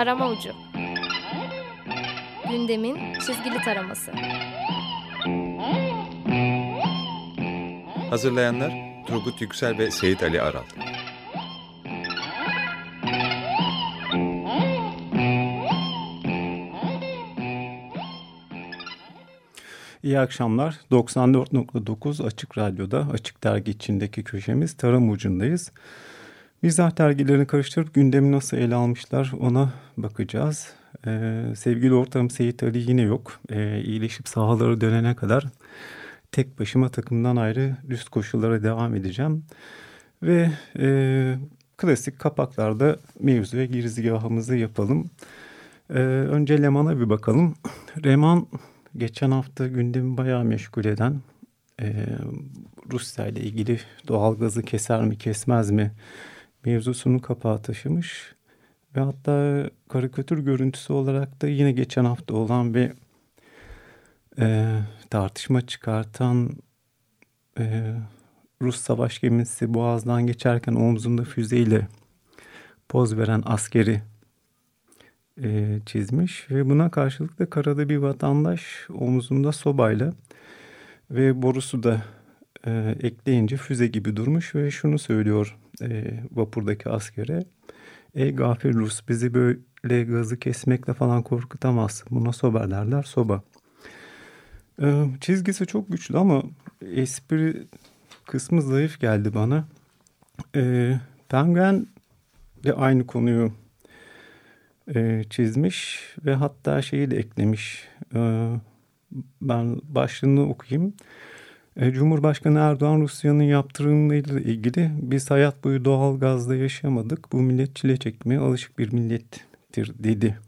Tarama Ucu Gündemin çizgili taraması Hazırlayanlar Turgut Yüksel ve Seyit Ali Aral İyi akşamlar. 94.9 Açık Radyo'da Açık Dergi içindeki köşemiz Tarım Ucu'ndayız. Mizah dergilerini karıştırıp gündemi nasıl ele almışlar ona bakacağız. Ee, sevgili ortağım Seyit Ali yine yok. Ee, iyileşip sahaları dönene kadar tek başıma takımdan ayrı üst koşullara devam edeceğim. Ve e, klasik kapaklarda mevzu ve girizgahımızı yapalım. Ee, önce Leman'a bir bakalım. Leman geçen hafta gündemi bayağı meşgul eden e, Rusya ile ilgili doğalgazı keser mi kesmez mi mevzusunu kapağa taşımış. Ve hatta karikatür görüntüsü olarak da yine geçen hafta olan bir e, tartışma çıkartan e, Rus savaş gemisi Boğaz'dan geçerken omzunda füzeyle poz veren askeri e, çizmiş ve buna karşılık da karada bir vatandaş omuzunda sobayla ve borusu da e, ekleyince füze gibi durmuş ve şunu söylüyor e, vapurdaki askere. Ey gafir Rus bizi böyle gazı kesmekle falan korkutamazsın. Buna soba derler soba. E, çizgisi çok güçlü ama espri kısmı zayıf geldi bana. E, Penguen de aynı konuyu e, çizmiş ve hatta şeyi de eklemiş. E, ben başlığını okuyayım. E, Cumhurbaşkanı Erdoğan Rusya'nın yaptırımlarıyla ilgili biz hayat boyu doğal gazda yaşamadık. Bu millet çile çekmeye alışık bir millettir dedi.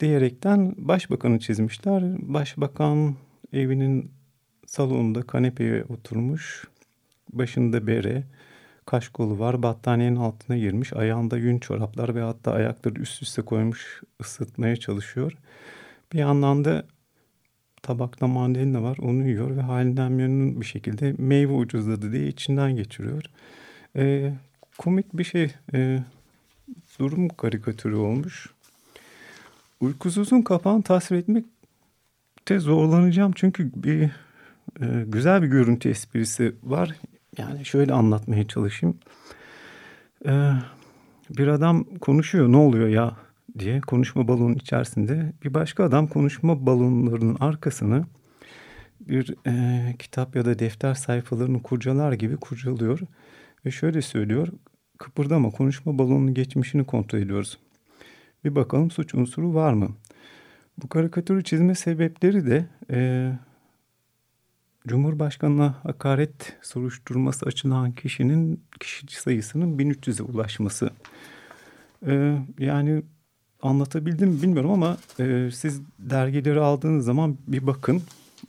Diyerekten başbakanı çizmişler. Başbakan evinin salonunda kanepeye oturmuş. Başında bere, kaş kolu var. Battaniyenin altına girmiş. Ayağında yün çoraplar ve hatta ayakları üst üste koymuş ısıtmaya çalışıyor. Bir yandan da tabakta mandalina var onu yiyor ve halinden memnun bir şekilde meyve ucuzladı diye içinden geçiriyor. E, komik bir şey e, durum karikatürü olmuş. Uykusuzun kapağını tasvir etmekte zorlanacağım çünkü bir e, güzel bir görüntü esprisi var. Yani şöyle anlatmaya çalışayım. E, bir adam konuşuyor ne oluyor ya diye konuşma balonun içerisinde bir başka adam konuşma balonlarının arkasını bir e, kitap ya da defter sayfalarını kurcalar gibi kurcalıyor ve şöyle söylüyor kıpırdama konuşma balonunun geçmişini kontrol ediyoruz. Bir bakalım suç unsuru var mı? Bu karikatürü çizme sebepleri de e, Cumhurbaşkanına hakaret soruşturması açılan kişinin kişi sayısının 1300'e ulaşması. E, yani anlatabildim mi bilmiyorum ama e, siz dergileri aldığınız zaman bir bakın.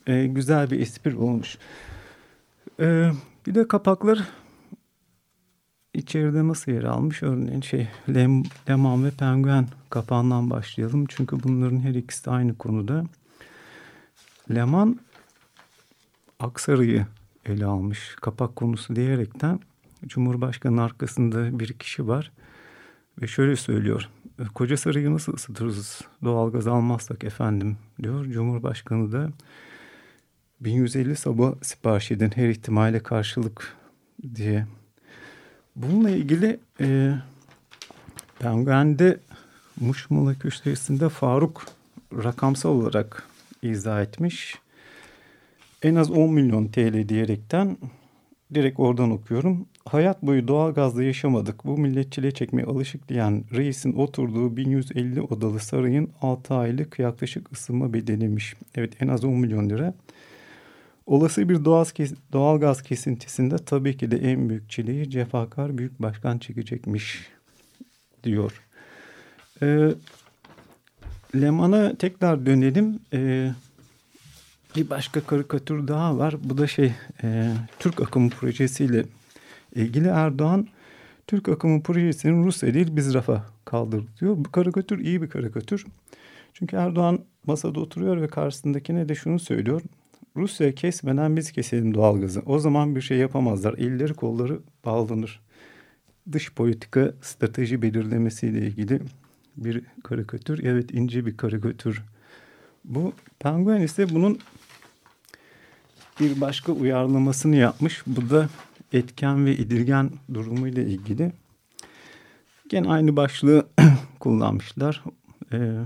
E, güzel bir espri olmuş. E, bir de kapaklar içeride nasıl yer almış? Örneğin şey Lem, Leman ve Penguen kapağından başlayalım. Çünkü bunların her ikisi de aynı konuda. Leman Aksaray'ı ele almış kapak konusu diyerekten Cumhurbaşkanı arkasında bir kişi var ve şöyle söylüyor. Koca sarayı nasıl ısıtırız doğalgaz almazsak efendim diyor. Cumhurbaşkanı da 1150 sabah sipariş edin her ihtimale karşılık diye. Bununla ilgili e, Penguen'de Muşmula köşesinde Faruk rakamsal olarak izah etmiş. En az 10 milyon TL diyerekten direkt oradan okuyorum hayat boyu doğal gazda yaşamadık. Bu millet çile çekmeye alışık diyen reisin oturduğu 1150 odalı sarayın 6 aylık yaklaşık ısınma bedeliymiş. Evet en az 10 milyon lira. Olası bir doğal, kes doğal gaz kesintisinde tabii ki de en büyük çileyi cefakar büyük başkan çekecekmiş diyor. Ee, Leman'a tekrar dönelim. Ee, bir başka karikatür daha var. Bu da şey e, Türk akımı projesiyle ilgili Erdoğan Türk akımı projesinin Rusya değil biz rafa kaldırdı diyor. Bu karikatür iyi bir karikatür. Çünkü Erdoğan masada oturuyor ve karşısındakine de şunu söylüyor. Rusya kesmeden biz keselim doğalgazı. O zaman bir şey yapamazlar. Elleri kolları bağlanır. Dış politika strateji belirlemesiyle ilgili bir karikatür. Evet ince bir karikatür. Bu Penguen ise bunun bir başka uyarlamasını yapmış. Bu da etken ve edilgen durumuyla ilgili. Gene aynı başlığı kullanmışlar. Ee,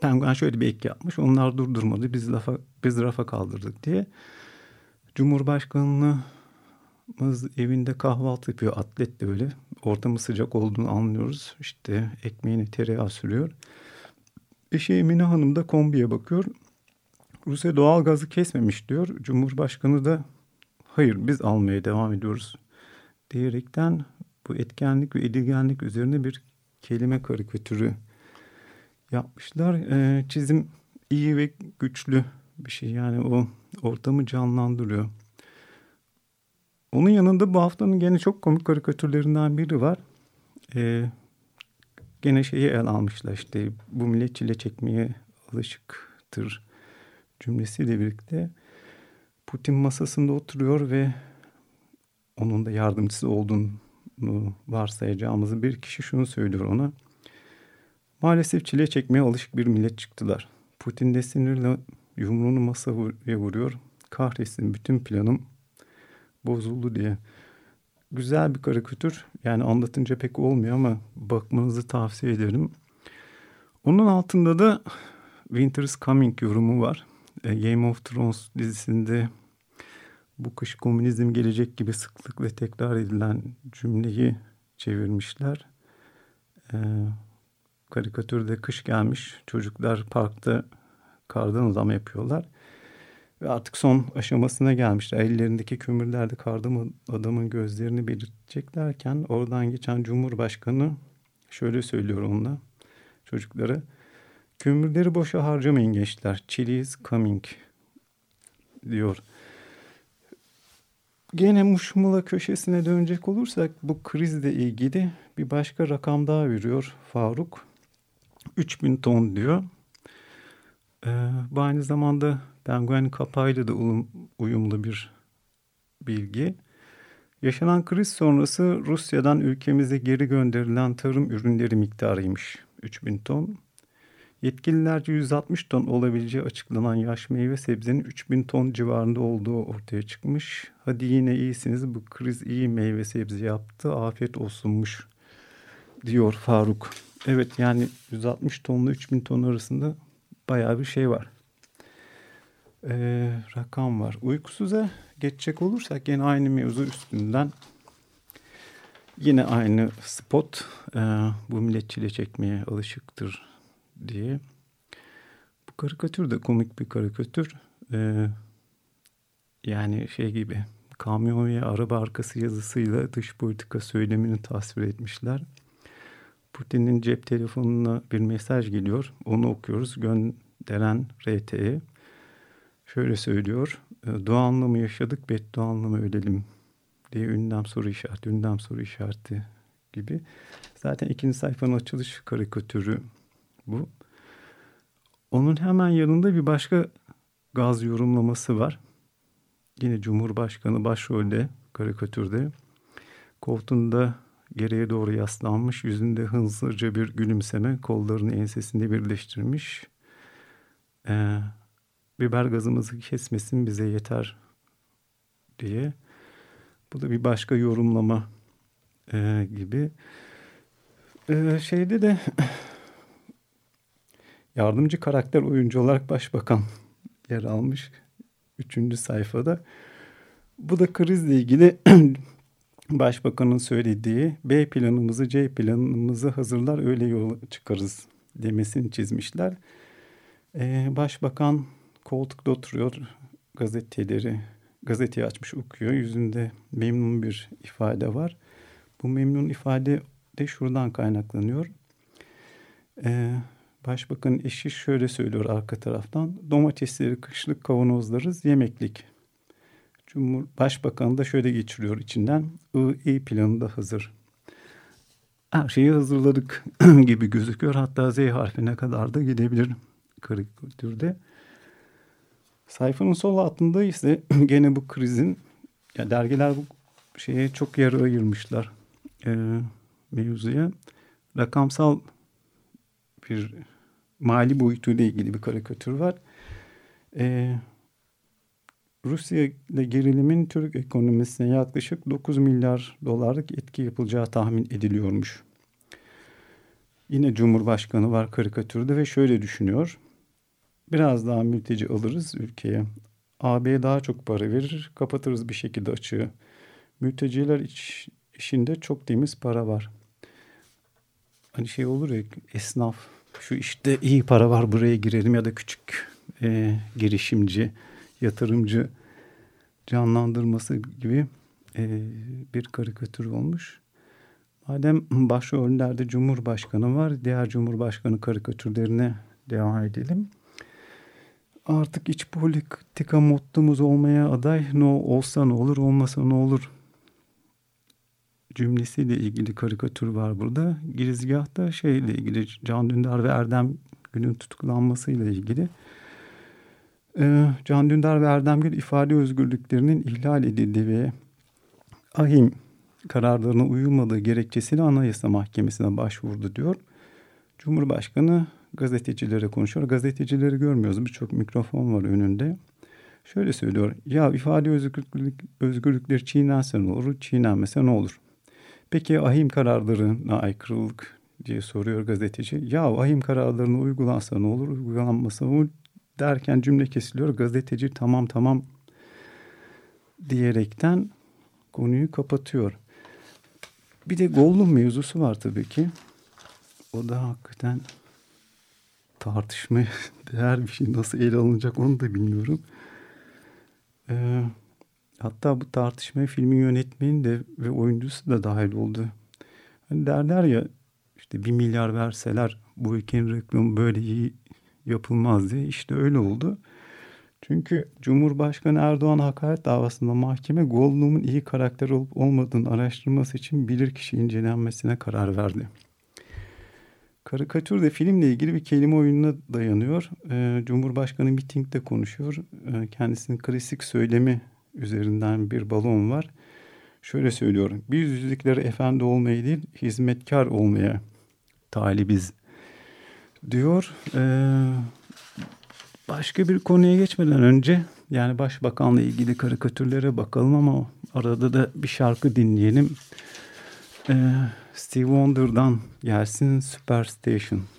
Penguen şöyle bir ek yapmış. Onlar durdurmadı. Biz lafa, biz rafa kaldırdık diye. Cumhurbaşkanımız evinde kahvaltı yapıyor. Atlet de öyle. Ortamı sıcak olduğunu anlıyoruz. İşte ekmeğini tereyağı sürüyor. Eşi Emine Hanım da kombiye bakıyor. Rusya doğal gazı kesmemiş diyor. Cumhurbaşkanı da hayır biz almaya devam ediyoruz diyerekten bu etkenlik ve edilgenlik üzerine bir kelime karikatürü yapmışlar. Ee, çizim iyi ve güçlü bir şey yani o ortamı canlandırıyor. Onun yanında bu haftanın gene çok komik karikatürlerinden biri var. Ee, gene şeyi el almışlar işte bu millet çile çekmeye alışıktır cümlesiyle birlikte Putin masasında oturuyor ve onun da yardımcısı olduğunu varsayacağımız bir kişi şunu söylüyor ona. Maalesef çile çekmeye alışık bir millet çıktılar. Putin de sinirle yumruğunu masaya vuruyor. Kahretsin bütün planım bozuldu diye. Güzel bir karikatür. Yani anlatınca pek olmuyor ama bakmanızı tavsiye ederim. Onun altında da Winter's Coming yorumu var. E, Game of Thrones dizisinde bu kış komünizm gelecek gibi sıklıkla tekrar edilen cümleyi çevirmişler. Ee, karikatürde kış gelmiş. Çocuklar parkta kardan adam yapıyorlar. Ve artık son aşamasına gelmişler. Ellerindeki kömürlerde kardan adamın gözlerini belirteceklerken oradan geçen Cumhurbaşkanı şöyle söylüyor onunla çocuklara. Kömürleri boşa harcamayın gençler. Chili is coming diyor. Gene Muşmula köşesine dönecek olursak bu krizle ilgili bir başka rakam daha veriyor Faruk. 3000 ton diyor. Ee, bu aynı zamanda penguen kapağıyla da uyumlu bir bilgi. Yaşanan kriz sonrası Rusya'dan ülkemize geri gönderilen tarım ürünleri miktarıymış 3000 ton. Yetkililerce 160 ton olabileceği açıklanan yaş meyve sebzenin 3000 ton civarında olduğu ortaya çıkmış. Hadi yine iyisiniz bu kriz iyi meyve sebze yaptı afiyet olsunmuş diyor Faruk. Evet yani 160 tonla 3000 ton arasında baya bir şey var. Ee, rakam var. Uykusuza geçecek olursak yine aynı mevzu üstünden yine aynı spot e, bu millet çile çekmeye alışıktır diye. Bu karikatür de komik bir karikatür. Ee, yani şey gibi kamyon ve araba arkası yazısıyla dış politika söylemini tasvir etmişler. Putin'in cep telefonuna bir mesaj geliyor. Onu okuyoruz. Gönderen RT'ye. Şöyle söylüyor. Doğanla mı yaşadık, bedduanla mı ölelim diye ünlem soru işareti, ünlem soru işareti gibi. Zaten ikinci sayfanın açılış karikatürü bu. Onun hemen yanında bir başka gaz yorumlaması var. Yine Cumhurbaşkanı başrolde, karikatürde. Koltuğunda geriye doğru yaslanmış, yüzünde hızlıca bir gülümseme, kollarını ensesinde birleştirmiş. Ee, biber gazımızı kesmesin bize yeter diye. Bu da bir başka yorumlama e, gibi. Ee, şeyde de yardımcı karakter oyuncu olarak başbakan yer almış. Üçüncü sayfada. Bu da krizle ilgili başbakanın söylediği B planımızı C planımızı hazırlar öyle yola çıkarız demesini çizmişler. Ee, başbakan koltukta oturuyor gazeteleri gazeteyi açmış okuyor. Yüzünde memnun bir ifade var. Bu memnun ifade de şuradan kaynaklanıyor. Ee, Başbakanın eşi şöyle söylüyor arka taraftan. Domatesleri kışlık kavanozlarız yemeklik. Cumhur Başbakan da şöyle geçiriyor içinden. I, planı da hazır. Her şeyi hazırladık gibi gözüküyor. Hatta Z harfine kadar da gidebilir karikatürde. Sayfanın sol altında ise gene bu krizin ya dergiler bu şeye çok yer ayırmışlar e, mevzuya. rakamsal bir mali boyutuyla ilgili bir karikatür var. E, Rusya ile gerilimin Türk ekonomisine yaklaşık 9 milyar dolarlık etki yapılacağı tahmin ediliyormuş. Yine Cumhurbaşkanı var karikatürde ve şöyle düşünüyor. Biraz daha mülteci alırız ülkeye. AB daha çok para verir, kapatırız bir şekilde açığı. Mülteciler iç, işinde çok temiz para var. Hani şey olur ya esnaf şu işte iyi para var buraya girelim ya da küçük e, girişimci, yatırımcı canlandırması gibi e, bir karikatür olmuş. Madem başrollerde Cumhurbaşkanı var, diğer Cumhurbaşkanı karikatürlerine devam edelim. Artık iç politika mottomuz olmaya aday ne olsa ne olur olmasa ne olur cümlesiyle ilgili karikatür var burada. Girizgahta şeyle ilgili Can Dündar ve Erdem Gül'ün tutuklanmasıyla ilgili. Ee, Can Dündar ve Erdem Gül ifade özgürlüklerinin ihlal edildiği ve ahim kararlarına uyulmadığı gerekçesiyle Anayasa Mahkemesi'ne başvurdu diyor. Cumhurbaşkanı gazetecilere konuşuyor. Gazetecileri görmüyoruz. Birçok mikrofon var önünde. Şöyle söylüyor. Ya ifade özgürlük, özgürlükleri çiğnense ne olur, çiğnenmese ne olur? Peki ahim kararlarına aykırılık diye soruyor gazeteci. Ya ahim kararlarına uygulansa ne olur, uygulanmasa ne olur derken cümle kesiliyor. Gazeteci tamam tamam diyerekten konuyu kapatıyor. Bir de Gollum mevzusu var tabii ki. O da hakikaten tartışmaya değer bir şey. Nasıl ele alınacak onu da bilmiyorum. Ee, hatta bu tartışmaya filmin yönetmeni de ve oyuncusu da dahil oldu. Hani derler ya işte bir milyar verseler bu ülkenin reklamı böyle iyi yapılmaz diye. İşte öyle oldu. Çünkü Cumhurbaşkanı Erdoğan hakaret davasında mahkeme Gollum'un iyi karakter olup olmadığını araştırması için bilirkişi incelenmesine karar verdi. Karikatür de filmle ilgili bir kelime oyununa dayanıyor. Ee, Cumhurbaşkanı mitingde konuşuyor. Ee, kendisinin klasik söylemi üzerinden bir balon var. Şöyle söylüyor. Biz yüzlükleri efendi olmaya değil, hizmetkar olmaya talibiz diyor. Ee, başka bir konuya geçmeden önce yani başbakanla ilgili karikatürlere bakalım ama arada da bir şarkı dinleyelim. Ee, Steve Wonder'dan gelsin Superstation. Very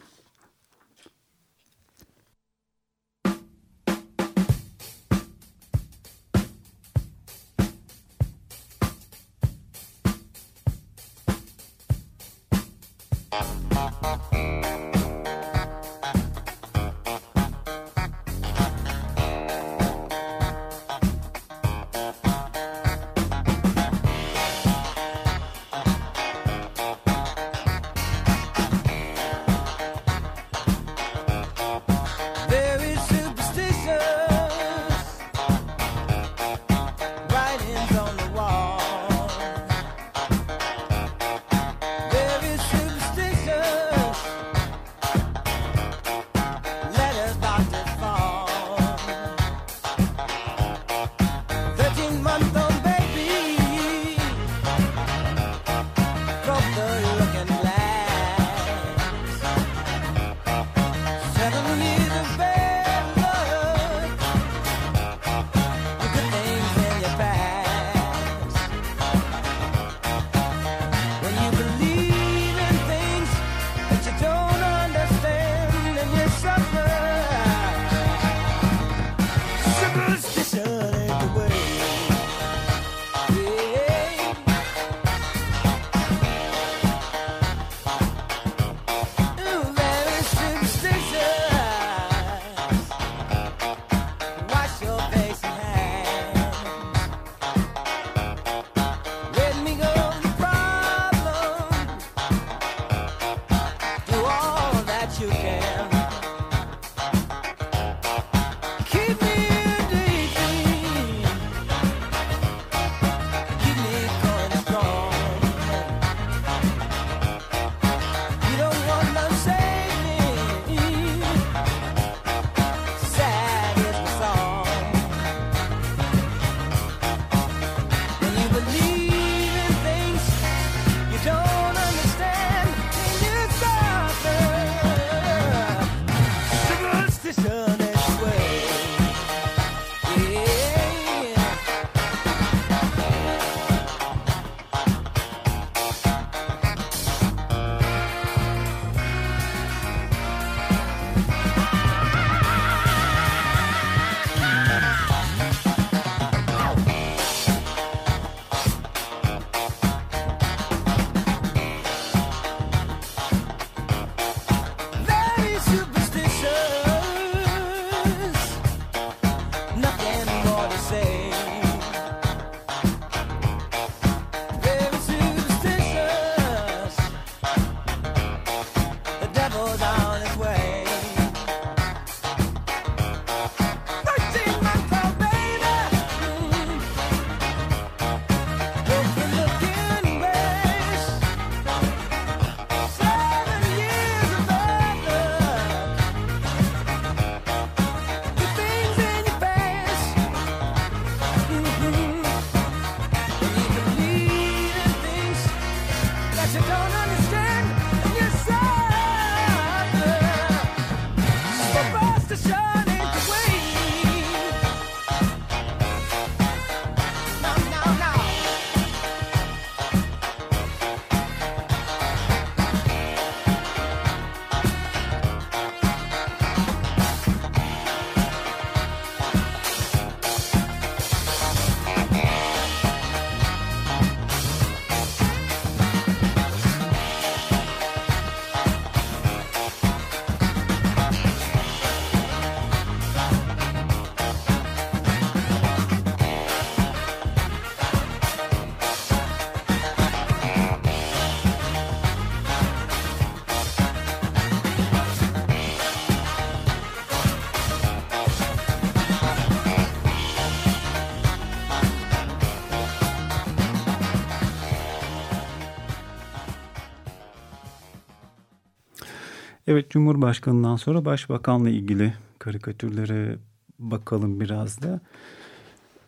Evet Cumhurbaşkanı'ndan sonra Başbakan'la ilgili karikatürlere bakalım biraz da.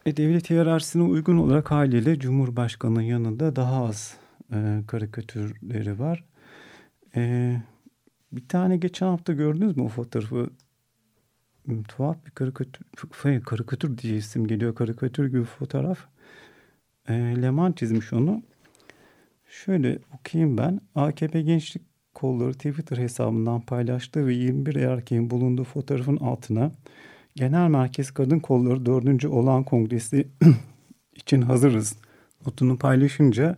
E, devlet hiyerarşisine uygun olarak haliyle Cumhurbaşkanı'nın yanında daha az e, karikatürleri var. E, bir tane geçen hafta gördünüz mü o fotoğrafı? Hmm, tuhaf bir karikatür, şey, karikatür diye isim geliyor. Karikatür gibi fotoğraf. E, Leman çizmiş onu. Şöyle okuyayım ben. AKP Gençlik Kolları Twitter hesabından paylaştığı ve 21 erkeğin bulunduğu fotoğrafın altına Genel Merkez Kadın Kolları 4. olan kongresi için hazırız notunu paylaşınca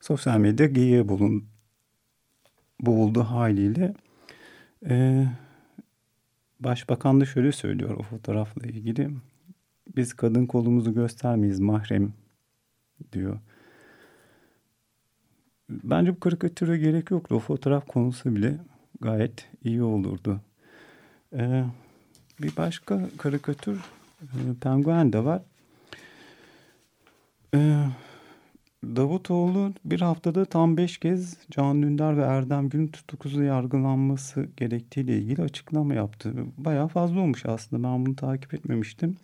sosyal medya geyiğe bulun, boğuldu haliyle. Ee, Başbakan da şöyle söylüyor o fotoğrafla ilgili. Biz kadın kolumuzu göstermeyiz mahrem diyor. Bence bu karikatüre gerek yoktu. O fotoğraf konusu bile gayet iyi olurdu. Ee, bir başka karikatür e, penguen de var. Ee, Davutoğlu bir haftada tam beş kez Can Dündar ve Erdem Gül'ün tutuklusu yargılanması gerektiğiyle ilgili açıklama yaptı. Bayağı fazla olmuş aslında ben bunu takip etmemiştim.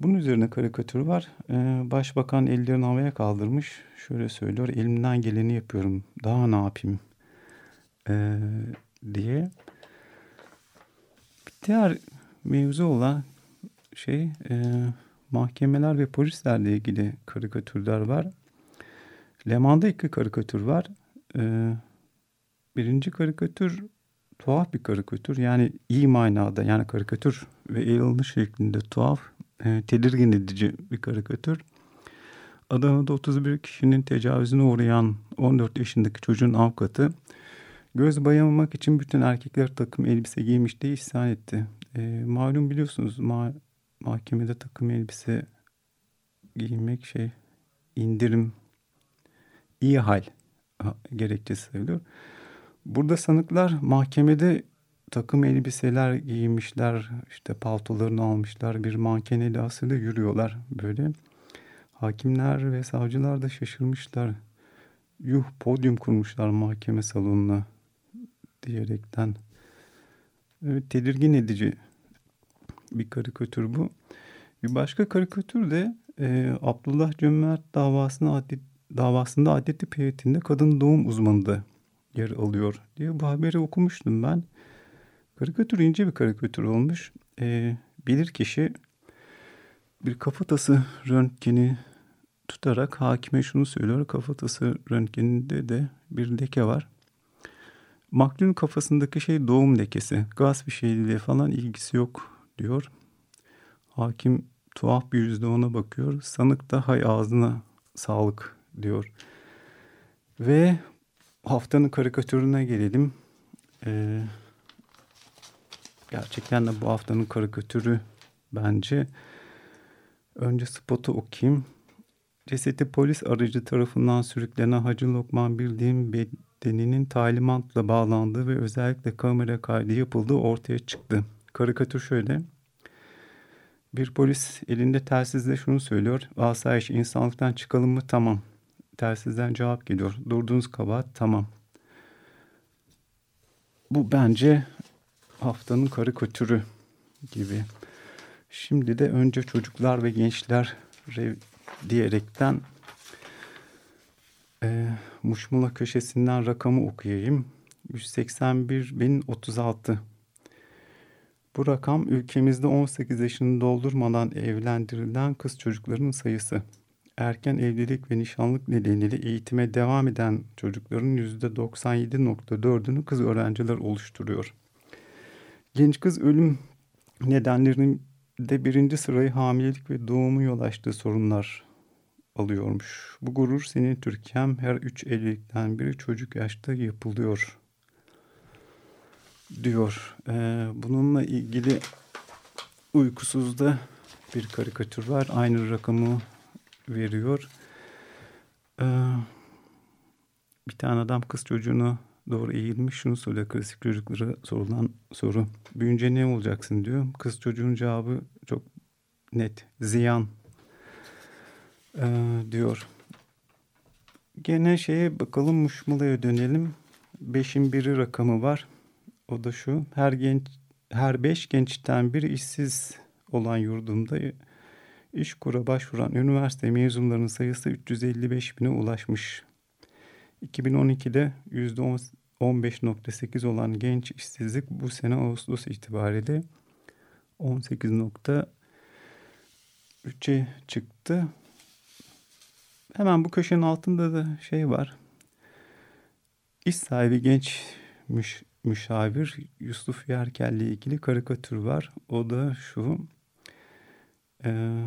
Bunun üzerine karikatür var. Ee, Başbakan ellerini havaya kaldırmış. Şöyle söylüyor. Elimden geleni yapıyorum. Daha ne yapayım? Ee, diye. Bir diğer mevzu olan şey e, mahkemeler ve polislerle ilgili karikatürler var. Leman'da iki karikatür var. Ee, birinci karikatür tuhaf bir karikatür. Yani iyi manada yani karikatür ve el alınış şeklinde tuhaf e, tedirgin edici bir karikatür. Adana'da 31 kişinin tecavüzüne uğrayan 14 yaşındaki çocuğun avukatı göz bayamamak için bütün erkekler takım elbise giymiş diye isyan etti. E, malum biliyorsunuz ma mahkemede takım elbise giymek şey indirim iyi hal gerekçesi sayılıyor. Burada sanıklar mahkemede takım elbiseler giymişler, işte paltolarını almışlar, bir manken edasıyla yürüyorlar böyle. Hakimler ve savcılar da şaşırmışlar. Yuh podyum kurmuşlar mahkeme salonuna diyerekten. Evet, tedirgin edici bir karikatür bu. Bir başka karikatür de e, Abdullah Cömert davasında adli, davasında adli heyetinde kadın doğum uzmanı da yer alıyor diye bu haberi okumuştum ben. Karikatür ince bir karikatür olmuş. E, bilir kişi bir kafatası röntgeni tutarak hakime şunu söylüyor. Kafatası röntgeninde de bir leke var. Maklun kafasındaki şey doğum lekesi. Gaz bir şeyle falan ilgisi yok diyor. Hakim tuhaf bir yüzle ona bakıyor. Sanık da hay ağzına sağlık diyor. Ve haftanın karikatürüne gelelim. Ee, gerçekten de bu haftanın karikatürü bence. Önce spotu okuyayım. Cesedi polis aracı tarafından sürüklenen Hacı Lokman bildiğim bedeninin talimatla bağlandığı ve özellikle kamera kaydı yapıldığı ortaya çıktı. Karikatür şöyle. Bir polis elinde telsizle şunu söylüyor. Asayiş insanlıktan çıkalım mı? Tamam. Telsizden cevap geliyor. Durduğunuz kabahat tamam. Bu bence haftanın karikatürü gibi. Şimdi de önce çocuklar ve gençler diyerekten e, Muşmula köşesinden rakamı okuyayım. 181.036 bu rakam ülkemizde 18 yaşını doldurmadan evlendirilen kız çocuklarının sayısı. Erken evlilik ve nişanlık nedeniyle eğitime devam eden çocukların %97.4'ünü kız öğrenciler oluşturuyor. Genç kız ölüm nedenlerinin de birinci sırayı hamilelik ve doğumu yol açtığı sorunlar alıyormuş. Bu gurur senin Türkiye'm her üç evlilikten biri çocuk yaşta yapılıyor diyor. Ee, bununla ilgili uykusuzda bir karikatür var. Aynı rakamı veriyor. Ee, bir tane adam kız çocuğunu doğru eğilmiş şunu soruyor klasik çocuklara sorulan soru. Büyünce ne olacaksın diyor. Kız çocuğun cevabı çok net. Ziyan ee, diyor. Gene şeye bakalım Muşmula'ya dönelim. Beşin biri rakamı var. O da şu. Her genç her beş gençten biri işsiz olan yurdumda iş kura başvuran üniversite mezunlarının sayısı 355 bine ulaşmış. 2012'de %15.8 olan genç işsizlik bu sene Ağustos itibariyle 18.3'e çıktı. Hemen bu köşenin altında da şey var. İş sahibi genç müş, müşavir Yusuf Yerkel ile ilgili karikatür var. O da şu. E,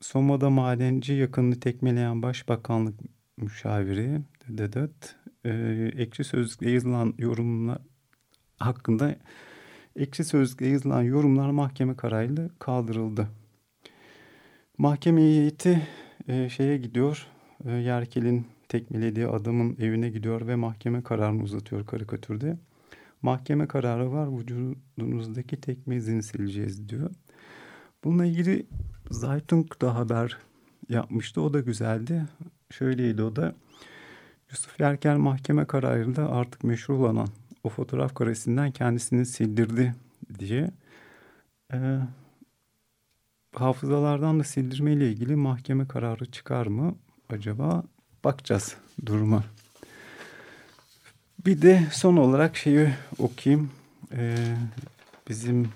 Soma'da madenci yakınını tekmeleyen başbakanlık müşaviri dedet e, ekşi sözlükte yazılan yorumlar hakkında ekşi sözlükte yazılan yorumlar mahkeme kararıyla kaldırıldı. Mahkeme heyeti e, şeye gidiyor. E, Yerkel'in tekmelediği adamın evine gidiyor ve mahkeme kararını uzatıyor karikatürde. Mahkeme kararı var vücudunuzdaki tekme izini sileceğiz diyor. Bununla ilgili Zaytung da haber yapmıştı. O da güzeldi. Şöyleydi o da. Yusuf Yerkel mahkeme kararında artık meşhur olan o fotoğraf karesinden kendisini sildirdi diye. Ee, hafızalardan da sildirme ile ilgili mahkeme kararı çıkar mı acaba? Bakacağız duruma. Bir de son olarak şeyi okuyayım. Ee, bizim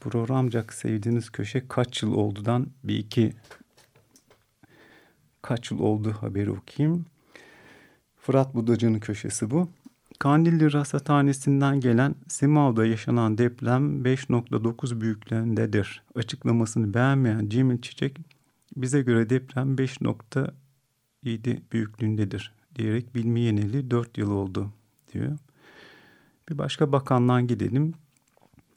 programcak sevdiğiniz köşe kaç yıl oldudan bir iki kaç yıl oldu haberi okuyayım. Fırat Budacı'nın köşesi bu. Kandilli Rasathanesi'nden gelen Simav'da yaşanan deprem 5.9 büyüklüğündedir. Açıklamasını beğenmeyen Cemil Çiçek bize göre deprem 5.7 büyüklüğündedir diyerek bilmeyeneli 4 yıl oldu diyor. Bir başka bakandan gidelim.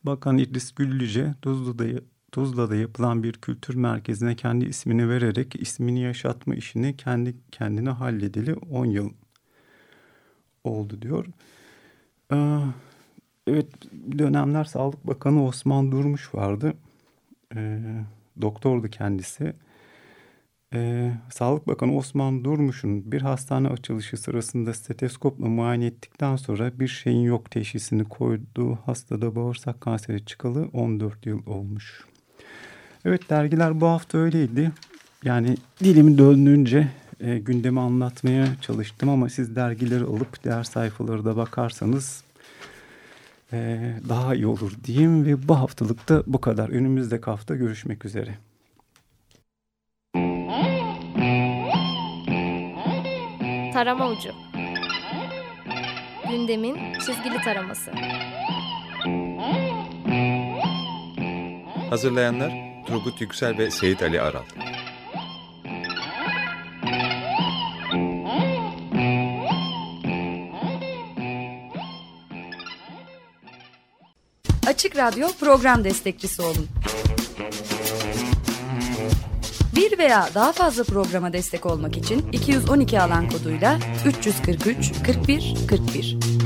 Bakan İdris Güllüce Tuzla'da, Tuzla'da yapılan bir kültür merkezine kendi ismini vererek ismini yaşatma işini kendi kendine halledeli 10 yıl oldu diyor. Ee, evet dönemler Sağlık Bakanı Osman Durmuş vardı. Ee, doktordu kendisi. Ee, Sağlık Bakanı Osman Durmuş'un bir hastane açılışı sırasında steteskopla muayene ettikten sonra bir şeyin yok teşhisini koyduğu hastada bağırsak kanseri çıkalı 14 yıl olmuş. Evet dergiler bu hafta öyleydi. Yani dilimi döndüğünce e, gündemi anlatmaya çalıştım ama siz dergileri alıp diğer sayfaları da bakarsanız e, daha iyi olur diyeyim ve bu haftalıkta bu kadar. Önümüzdeki hafta görüşmek üzere. Tarama Ucu Gündemin çizgili taraması Hazırlayanlar Turgut Yüksel ve Seyit Ali Aral. Açık Radyo program destekçisi olun. Bir veya daha fazla programa destek olmak için 212 alan koduyla 343 41 41